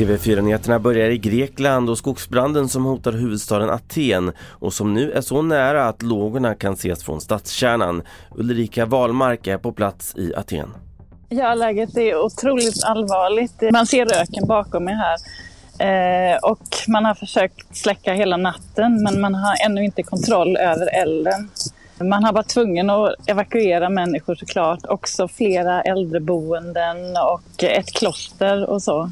TV4-nyheterna börjar i Grekland och skogsbranden som hotar huvudstaden Aten och som nu är så nära att lågorna kan ses från stadskärnan. Ulrika Wahlmark är på plats i Aten. Ja, läget är otroligt allvarligt. Man ser röken bakom mig här. Eh, och man har försökt släcka hela natten men man har ännu inte kontroll över elden. Man har varit tvungen att evakuera människor såklart, också flera äldreboenden och ett kloster och så.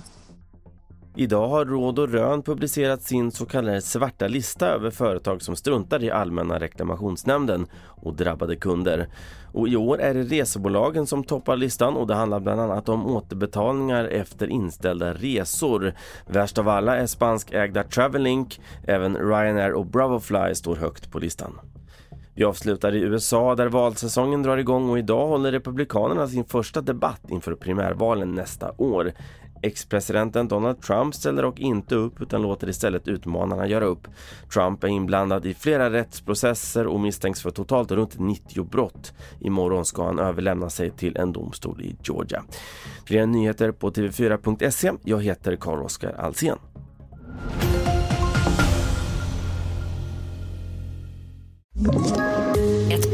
Idag har Råd och Rön publicerat sin så kallade svarta lista över företag som struntar i Allmänna reklamationsnämnden och drabbade kunder. Och i år är det resebolagen som toppar listan och det handlar bland annat om återbetalningar efter inställda resor. Värst av alla är spanskägda Travelink, även Ryanair och Bravofly står högt på listan. Vi avslutar i USA där valsäsongen drar igång och idag håller Republikanerna sin första debatt inför primärvalen nästa år. Ex-presidenten Donald Trump ställer dock inte upp utan låter istället utmanarna göra upp. Trump är inblandad i flera rättsprocesser och misstänks för totalt runt 90 brott. Imorgon ska han överlämna sig till en domstol i Georgia. Fler nyheter på tv4.se. Jag heter Carl-Oskar Alsen.